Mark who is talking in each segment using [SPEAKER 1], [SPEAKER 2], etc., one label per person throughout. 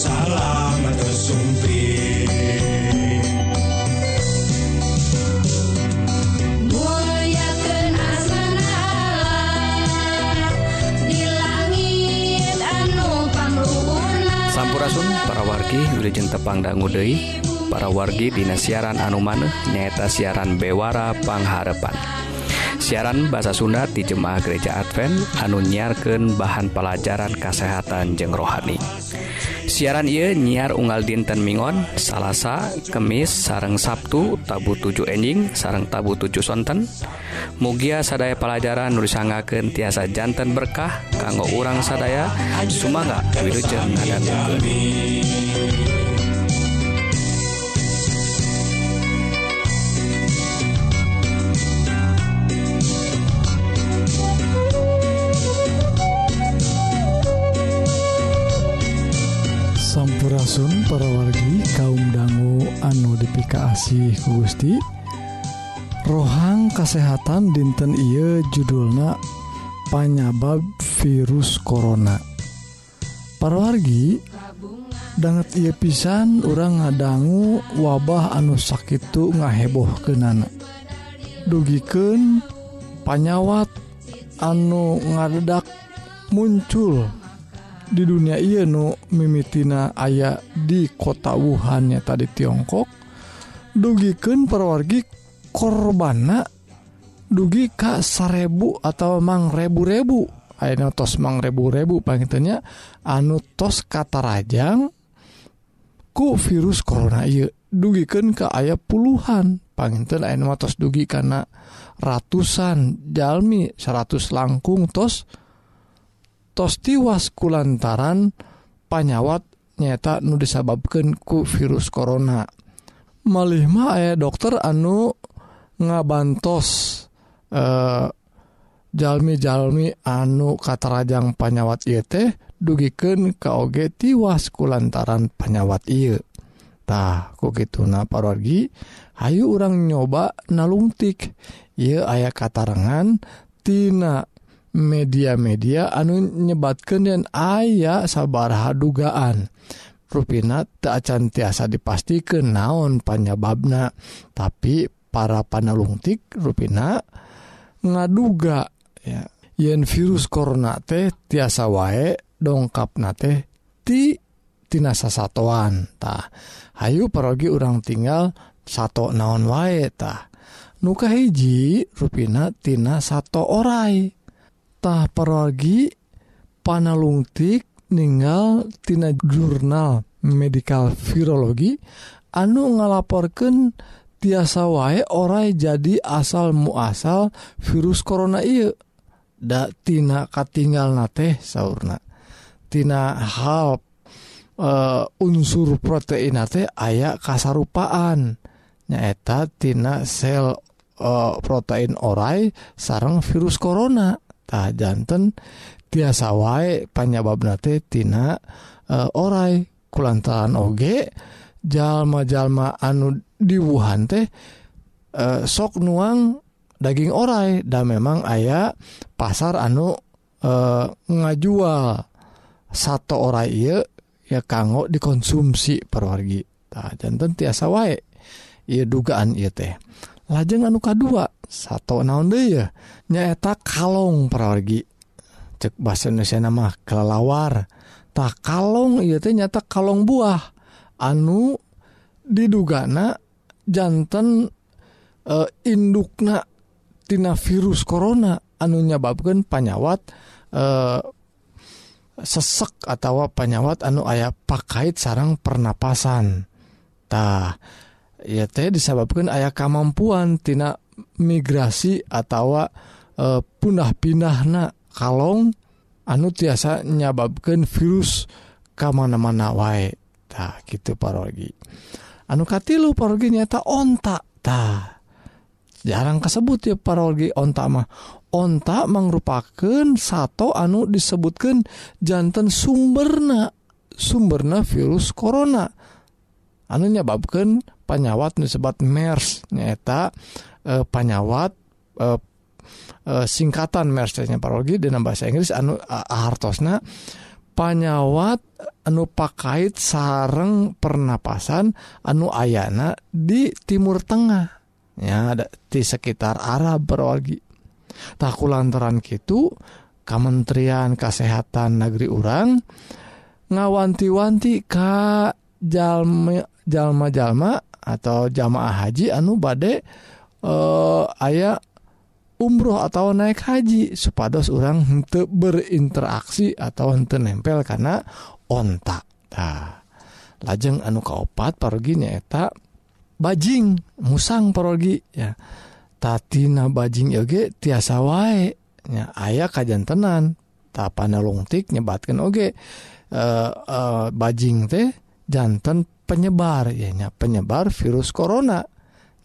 [SPEAKER 1] salamat sumpi
[SPEAKER 2] Sampurasun para wargi Wiljen Tepang Dangudei para wargi Dina siaran anu maneh nyaeta siaran Bewara Pangharepan siaran bahasa Sunda di Jemaah Gereja Advent anu nyiarkan bahan pelajaran kesehatan jeng rohani. siaran ia nyiar unggal dinten Mingon Salasa Kemis sareng Sabtu tabu 7 enjing sareng tabu 7 sonten. Mugia sadaya pelajaran nulisangakeun tiasa jantan berkah kanggo urang sadaya. Sumaga Wilujeng ngadangukeun
[SPEAKER 3] Kaasih Gusti. Rohang kesehatan dinten Ieu judulna panyabab virus Corona. Para wargi banget ia pisan orang ngadanggu wabah anu sakit ngaheboh kenana dugiken panyawat anu ngadedak muncul di dunia Ieu nu mimitina aya di kota Wuhannya tadi Tiongkok. dugiken perwargi korbana dugi Ka sarebu atau emang rebu-rebu. Aina tos mang rebu-rebu pangitnya anu tos kata Rajang ku virus Corona iya dugiken ke ayah puluhan panginten tos dugi karena ratusan jalmi 100 langkung tos tos tiwas kulantaran panyawat nyata nu disababkan ku virus Corona. melima aya dokter anu ngabantos eh jalmi-jalmi anu katarajang panyawat yete dugiken KG tiwas kulantaran panyawat penyawat tah kok gitu na pargi Hayu orang nyoba nalungtik. Ia ayah katarangantinana media-media anu nyebatkan dan ayah sabar dugaan. ruina acan tiasa dipastikan naon panyababna. Tapi para panalungtik ruina ngaduga ya yen virus korona teh tiasa wae dongkap na teh ti tina sasatoantah Hayu perogi urang tinggal satu naon wae waetah nuka hiji ruinatina satu oraitah perogi panalungtik ninggaltina jurnal medical virologi anu ngalaporkan tiasa wae orai jadi asal muasal virus korona I daktina katinggal na teh sauna.tina hal uh, eh, unsur protein teh aya kasarupaan. Nyaetatina sel uh, protein orai sarang virus koronatah jantan tiasa wae panyabab natetina uh, eh, orai kulantaran oge jalma-jalma anu diwuhan teh uh, sok nuang daging orai dan memang ayah pasar anu uh, ngajual. Satu orai ieu ya kanggo dikonsumsi perwargi. Nah, jantan tiasa wae ia dugaan iya teh. Lajeng anu kedua satu naon deh ya nyaeta kalong perwargi. cek bahasa Indonesia nama kelelawar. Tak kalong iya teh nyata kalong buah. Anu didugana jantan e, indukna tina virus corona. Anu nyababkan panyawat e, sesek atau panyawat anu ayah pakait sarang pernapasan. Tah ya teh disebabkan ayah kemampuan tina migrasi atau e, punah pindah na kalong anu tiasa nyababkan virus ke mana-mana waetah gitu parogi. Anukati lu parogi nyata ontaktah jarang kasebut ya parogi ontak mah. Ontak merupakan satu anu disebutkan jantan sumberna sumberna virus corona. Anu nyababkan panyawat disebat MERS nyata e, eh, panyawat e, e, singkatan mercenya parologi dina bahasa Inggris anu hartosna
[SPEAKER 4] panyawat anu pakait sareng pernapasan anu ayana di Timur Tengah ya ada di sekitar Arab parologi taku lantaran gitu Kementerian Kesehatan Negeri Urang ngawanti-wanti ka jalma-jalma atau jamaah haji anu bade eh, ayah umroh atau naik haji supados orang untuk berinteraksi atau untuk nempel karena ontak nah, lajeng anu kaopat pergi nyaeta bajing musang pergi ya. Tatina bajing yoge tiasa wae nya ayah kajan tenan tapana longtik nyebatkan oge. E, e, bajing teh jantan penyebar yanya penyebar virus corona.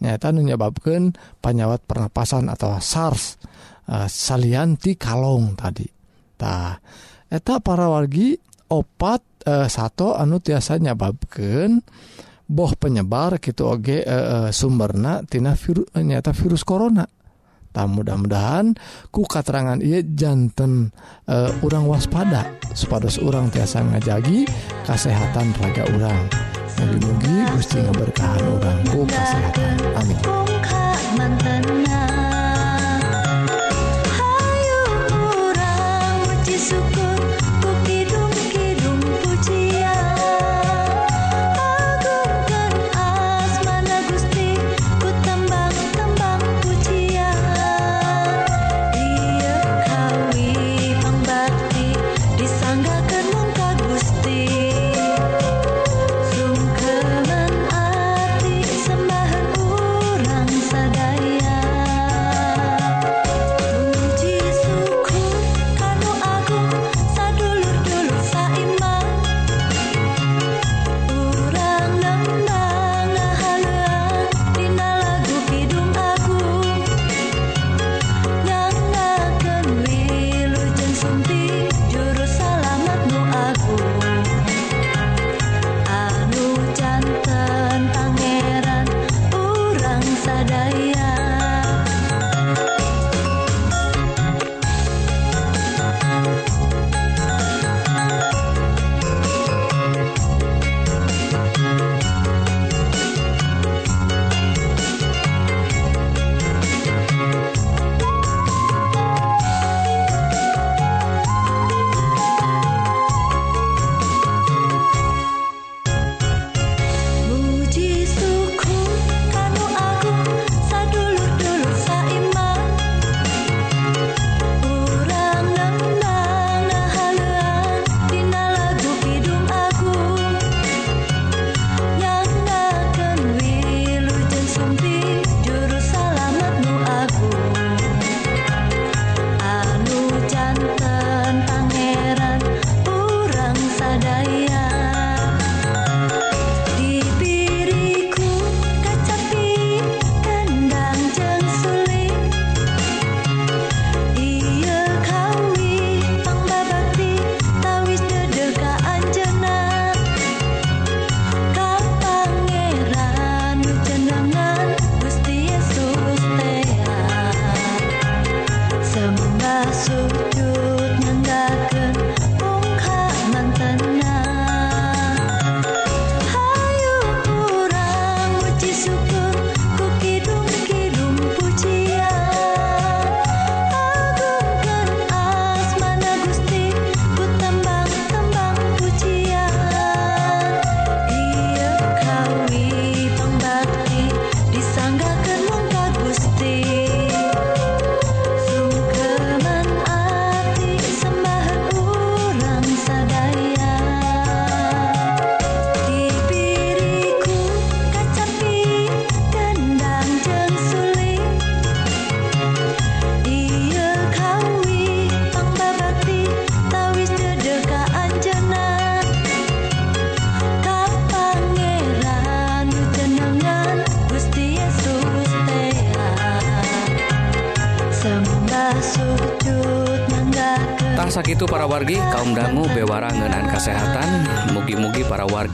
[SPEAKER 4] nyata menyebabkan penyawat pernapasan atau SARS uh, salianti kalong tadi tah eta para wargi opat eh, uh, satu anu tiasa nyebabkan boh penyebar gitu oge uh, sumberna tina viru, nyata virus corona tah mudah-mudahan ku katerangan iya jantan uh, urang waspada supados urang tiasa ngajagi kesehatan raga urang. mugi-mugi Gusti ngaberkahan orangku kesehatan. Amin.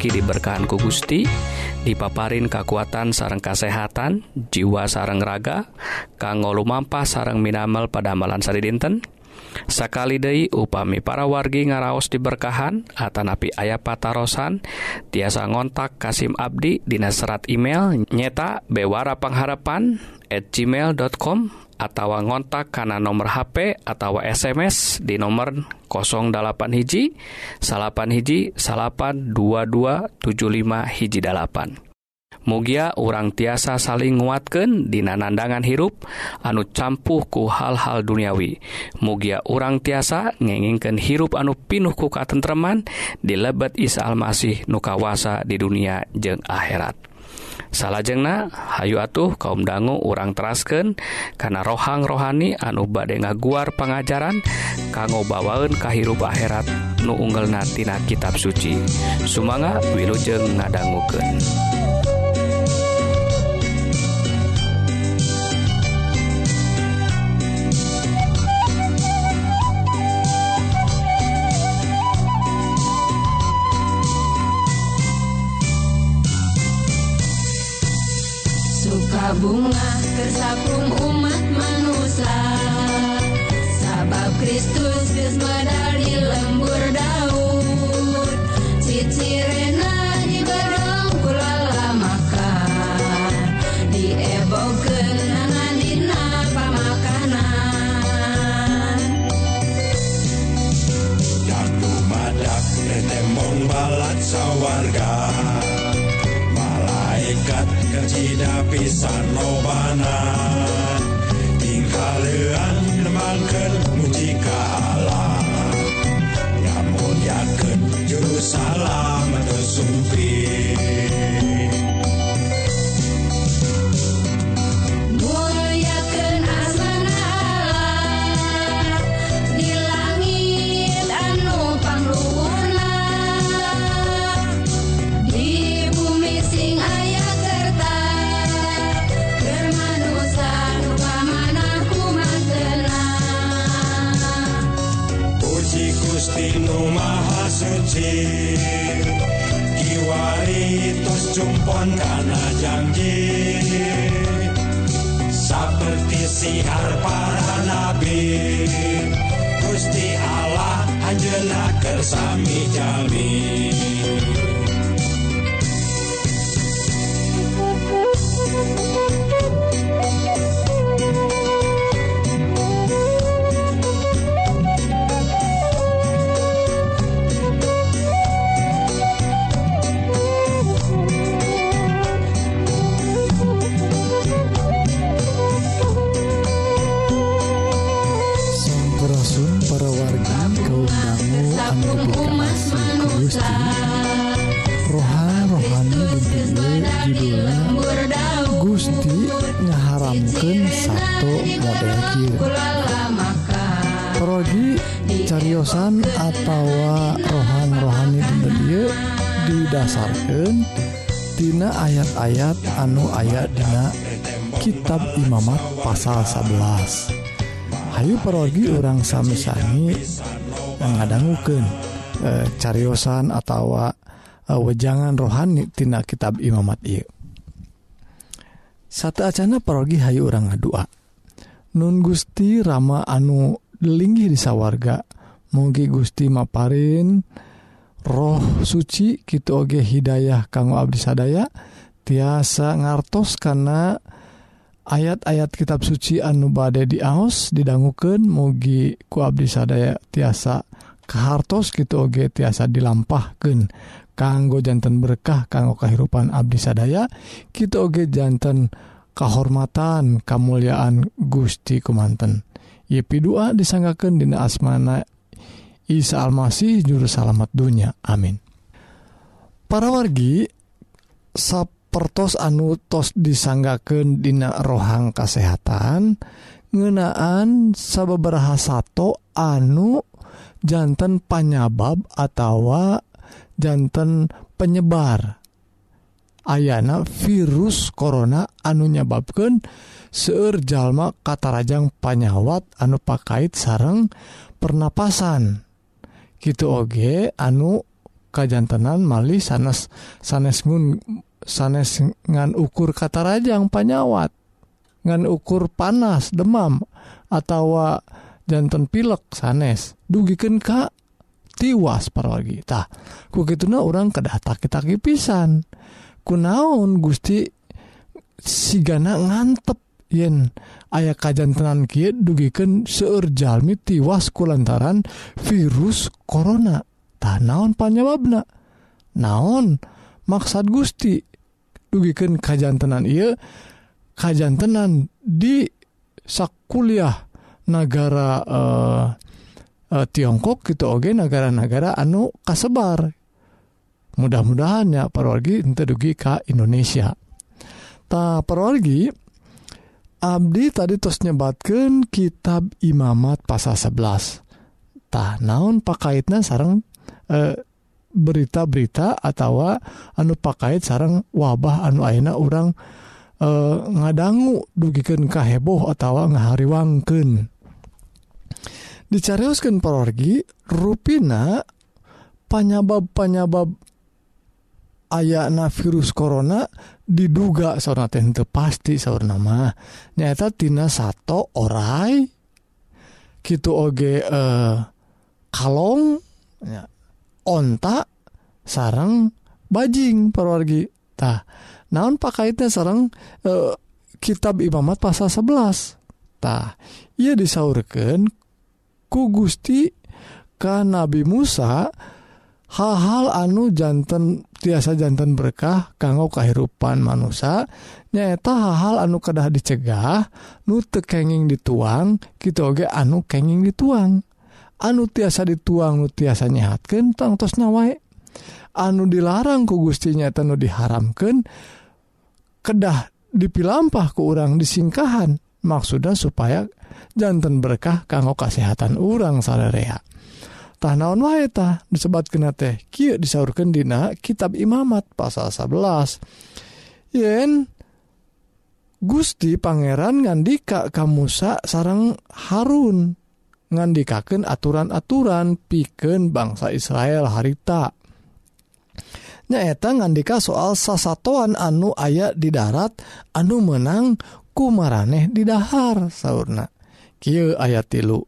[SPEAKER 5] mugi diberkahanku Gusti
[SPEAKER 2] dipaparin kekuatan sarang kasehatan jiwa sarang raga kanggo lumampah sarang minamal pada amalan sari dinten Sakali Dei upami para wargi ngaraos diberkahan Atanapi ayah patarosan tiasa ngontak Kasim Abdi Dina serat email nyeta Bewara Pangharapan at gmail.com atawa ngontak karena nomor HP atau SMS di nomor 08 hiji salapan hiji salapan 2275 hiji dalapan. Mugia urang tiasa saling nguatken dina nandangan hirup anu campuh ku hal-hal duniawi. Mugia urang tiasa ngengingken hirup anu pinuh ku katentreman dilebet Isa Almasih nukawasa di dunia jeung akhirat. salahjengna Hayu atuh kaum dangu urang terasken karena rohang rohani anu bade ngaguar pengajaran kanggo bawaun kahirup akhirat nu unggelnatina kitab suci. Sumanga wilujeng ngadangguken
[SPEAKER 6] bunga tersapung umat manusia. Sabab Kristus geus medal di lembur Daud. Cicirena dibedong kulala makan Diebogeun nangan dina pamakanan.
[SPEAKER 1] Jadu madak retembong balat sawarga cida pisan lobana tingkah leuan nemangkeun muji ka Allah
[SPEAKER 6] aya
[SPEAKER 3] dina kitab Imamat pasal 11 Hayu perorgi orang sami-sami mengadangguken e, caryosan atau e, wejangan rohani tina kitab Imamat ieu. Satu acana parogi Hayu orang ngadua Nun Gusti Rama anu linggih di sawarga mugi Gusti maparin roh suci gitu oge Hidayah kanggo Abdi sadaya dan tiasa ngartos karena ayat-ayat kitab suci anu bade diaos didangukeun mugi ku Abdi sadaya tiasa kehartos gitu oge tiasa dilampahkeun. Kanggo jantan berkah kanggo kehidupan Abdi sadaya kita oge jantan kehormatan kemuliaan Gusti kumanten. Yepi dua disanggaken dina asmana Isa Almasih juru salamat dunya. Amin. Para wargi pertos anu tos disanggaken dina rohang kesehatan ngenaan sababaraha sato anu jantan panyabab atau jantan penyebar. Ayana virus korona anu nyababkan jalma katarajang panyawat anu pakait sarang pernapasan. Gitu Oge anu kajantenan Mali sanes sanesmun sanes ngan ukur kata Rajang panyawat. Ngan ukur panas demam atau jantan pilek sanes. Dugiken Ka tiwas paragitah ku gituna orang kedata kita pisan kunaon Gusti sigana ngantep yen ayah kajan tenan Ki dugiken seurjalmi tiwasku lantaran virus Corona. Tanaon panyawabna naon maksad Gusti? dugiken kajjantenan ia kajjantenan di sakkuliah negara eh, eh, Tiongkok gitu oge negara-negara anu kasebar. Mudah-mudahan ya parorgi ente dugi ka Indonesia. Ta parorgi Abdi tadi terus nyebatkan kitab imamat pasal 11 tah naon pakaitna sarang eh, berita-berita atau anu pakaiit sarang wabah anu aina orang e, ngadanggu dugiken kaheboh atau ngahariwangken dicariuskan pergi ruina panyabab-panyabab ayana virus korona diduga sauna teh pasti sauur nama nyatatina satu orai. Gitu oge eh, kalong. Ya, ontak sarang bajing perwargitah naon pakaitnya sarang eh, kitab Imamat pasal 11tah ia disaurkan ku Gusti ka Nabi Musa hal-hal anu jantan tiasa jantan berkah kanggo kehidupan manusia nyaeta hal-hal anu kedah dicegah nu tekenging dituang kita oge anu kenging dituang. anu tiasa dituang nu tiasa nyehatkan tangtosna wae anu dilarang ku Gustinya tenu diharamkan kedah dipilampah ke orang disingkahan. Maksudnya supaya jantan berkah kanggo kesehatan orang salerea. Tanaon waeta disebat kena teh kieu disaurkan dina kitab imamat pasal 11 yen Gusti Pangeran ngandika Kamusa sarang Harun. ngandikaken aturan-aturan piken bangsa Israel harita. Nyaeta ngandika soal sasatoan anu ayat di darat anu menang kumaraneh di dahar sauna ayat tilu.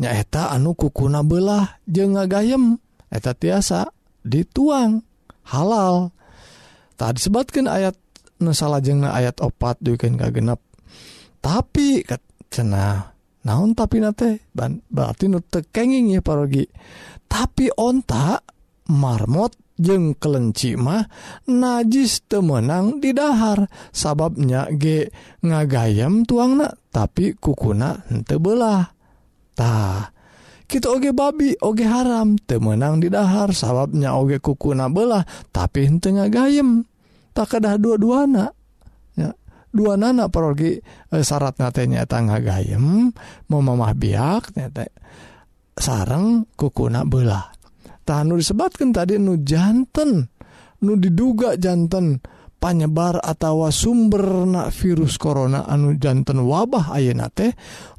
[SPEAKER 3] Nyaeta anu kukuna belah je ngagayem eta tiasa dituang halal. Tak disebatkan ayat nusala jengna ayat opat duken kagenp tapi cena naon tapi nate? Berarti tekenging ya parogi tapi ontak marmot jeng kelenci mah najis temenang di dahar. Sababnya ge ngagayam tuang na tapi kukuna hente belah-tah kita oge babi oge haram temenang di dahar. Sababnya oge kukuna belah tapi hente ngagayem. Tak kedah dua-dua anak ya dua nana pergi e, eh, syarat natenya tangga gayem mau mamah biak nyata sarang kukuna belah tahan nu disebatkan tadi nu jantan nu diduga jantan panyebar atau sumber na virus corona anu jantan wabah ayeuna teh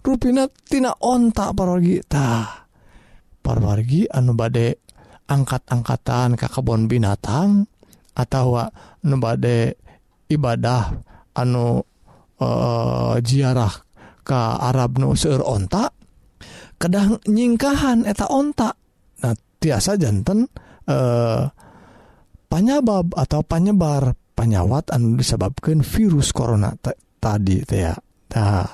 [SPEAKER 3] rupina tina ontak parogi tah. Parwargi anu bade angkat-angkatan ke kebon binatang atau nu bade ibadah anu uh, ziarah ke Arab Nusur ontak kedang nyingkahan eta ontak nah tiasa jantan eh, panyabab atau penyebar penyawat anu disebabkan virus corona tadi teh ya. Nah,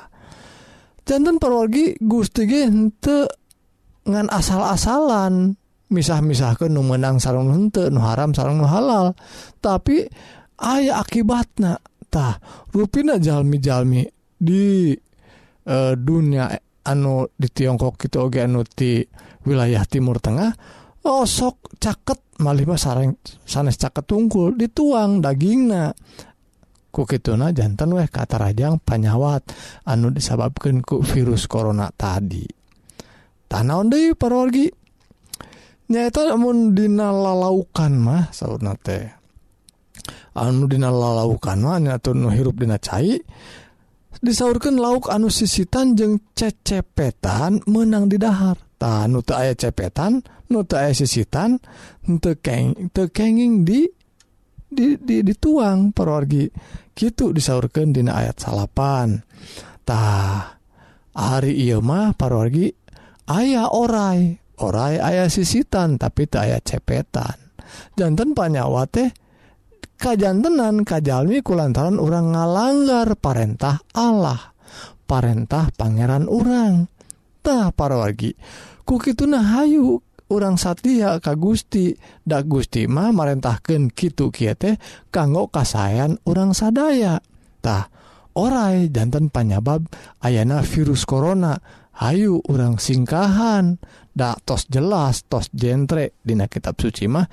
[SPEAKER 3] jantan perwargi gusti hente ngan asal-asalan misah-misah ke nu menang sarung hente nu haram sarung nu halal. Tapi ayah akibatnya tah ruina jalmi-jalmi di uh, dunia anu di Tiongkok itu oge anu ti wilayah Timur Tengah osok caket malih mah sareng sanes caket tungkul dituang dagingna. Ku kituna jantan weh kata rajang panyawat anu disababkan ku virus corona tadi. Tanaon deui parorgi nyaeta lamun dina lalaukan mah saurna teh. anu dina lalaukan atau dina cai disaurkan lauk anu sisitan jeung cecepetan menang di dahar. Ta nu aya cepetan nu aya sisitan tekeng tekenging di di, di dituang perorgi. Gitu disaurkan dina ayat salapan. Tah hari iya mah parorgi ayah orai orai ayah sisitan tapi tak ayah cepetan. Jantan panyawa teh kajantenan Kajalmi kulantaran orang ngalanggar parentah Allah parentah Pangeran para paragi kuki nah hayyu orang Satya Ka Gusti. Dak Gustima merentahkan Kitu Kite kanggo kasayan orang sadayatah orai jantan panyabab Ayna virus Corona Ayu orang singkahan. Dak tos jelas tos jentre. Dina kitab suci mah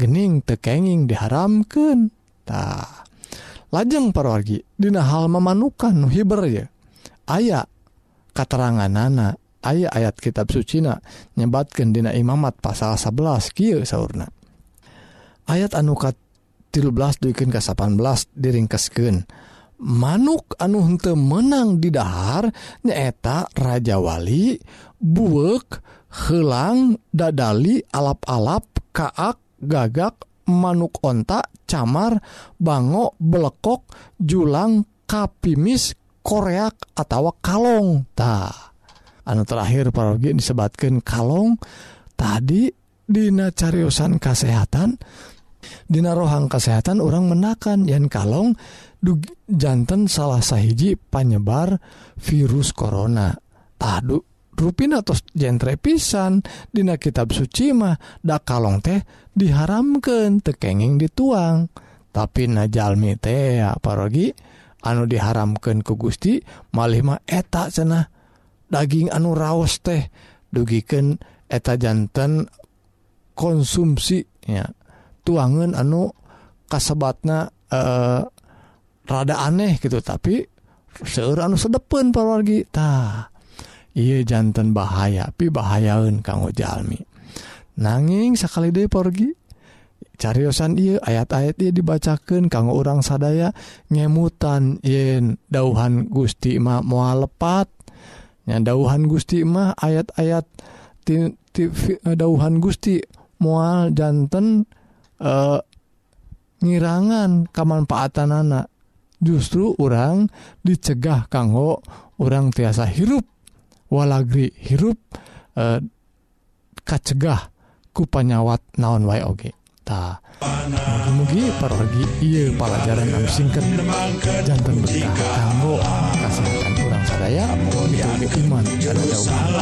[SPEAKER 3] gening tekenging diharamkantah lajeng parorgi Dina hal memanukan nuhiber ya aya katerangan nana ayat ayat kitab Sucina nyebatkan Dina Imamat pasal 11 Ky sauna ayat anukat 13 dukin ke 18 diringkesken manuk anu hente menang didahar nyaeta Rajawali buek helang dadali alap-alap kaak gagak manuk ontak camar bangok belekok julang kapimis koreak atau kalongtah anu terakhir parogi disebabkan kalong. Tadi Dina cariusan kesehatan Dina rohang kesehatan orang menakan. Yang kalong jantan salah sahiji panyebar virus corona. Tadu rupin atau genre pisan. Dina kitab sucimahdak kalong teh diharamkan tekenging dituang. Tapi najalmi teh parogi anu diharamkan ke Gusti malima etak cenah. Daging anu raos teh dugiken eta jantan konsumsinya tuangan anu kasebatna eh, rada aneh gitu tapi seueur anu sedepen parorgitah Iye jantan bahaya pi bahayaun kanggo jalmi nanging sekali De porgi cariyosan I ayat-ayat ia dibacakan kanggo orang sadaya ngemutan yen dauhan Gusti mah mua lepatnya dauhan Gusti mah ayat-ayat dauhan Gusti mual jantan eh, ngirangan kemanfaatan anak justru orang dicegah kanggo orang tiasa hirup. walagri hirup eh, kacegah ku panyawat naon wae oge. Ta mugi parorgi ieu pelajaran anu singkat jantan berkah kanggo kasehatan urang sadaya mugi iman. Dan jauh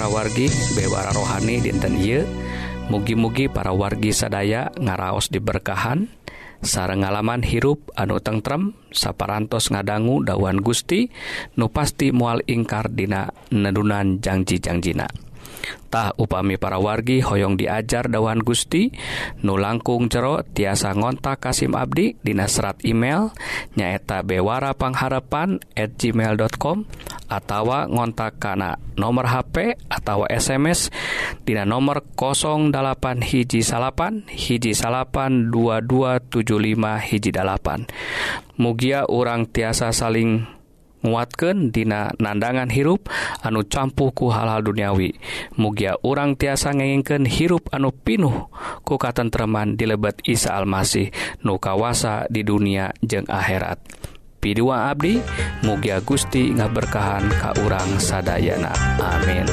[SPEAKER 1] para
[SPEAKER 2] wargi bewara rohani dinten ieu. Mugi-mugi para wargi sadaya ngaraos diberkahan. Sareng ngalaman hirup anu tentrem saparantos ngadanggu dawan Gusti nu pasti mual ingkar dina nedunan janji-janjina Tah upami para wargi hoyong diajar dawan Gusti nu langkung jero tiasa ngontak Kasim Abdi Dina serat email nyaeta Bewara Pangharapan at gmail.com atawa ngontak kana nomor HP atau SMS Dina nomor 08 hiji salapan hiji salapan 2275 hiji dalapan Mugia urang tiasa saling nguatken dina nandangan hirup anu campuhku hal-hal duniawi. Mugia urang tiasa ngengken hirup anu pinuh ku katentreman di lebet Isa Almasih nu kawasa di dunia jeung akhirat. Pidua Abdi mugia Gusti ngaberkahan ka urang sadayana. Amin.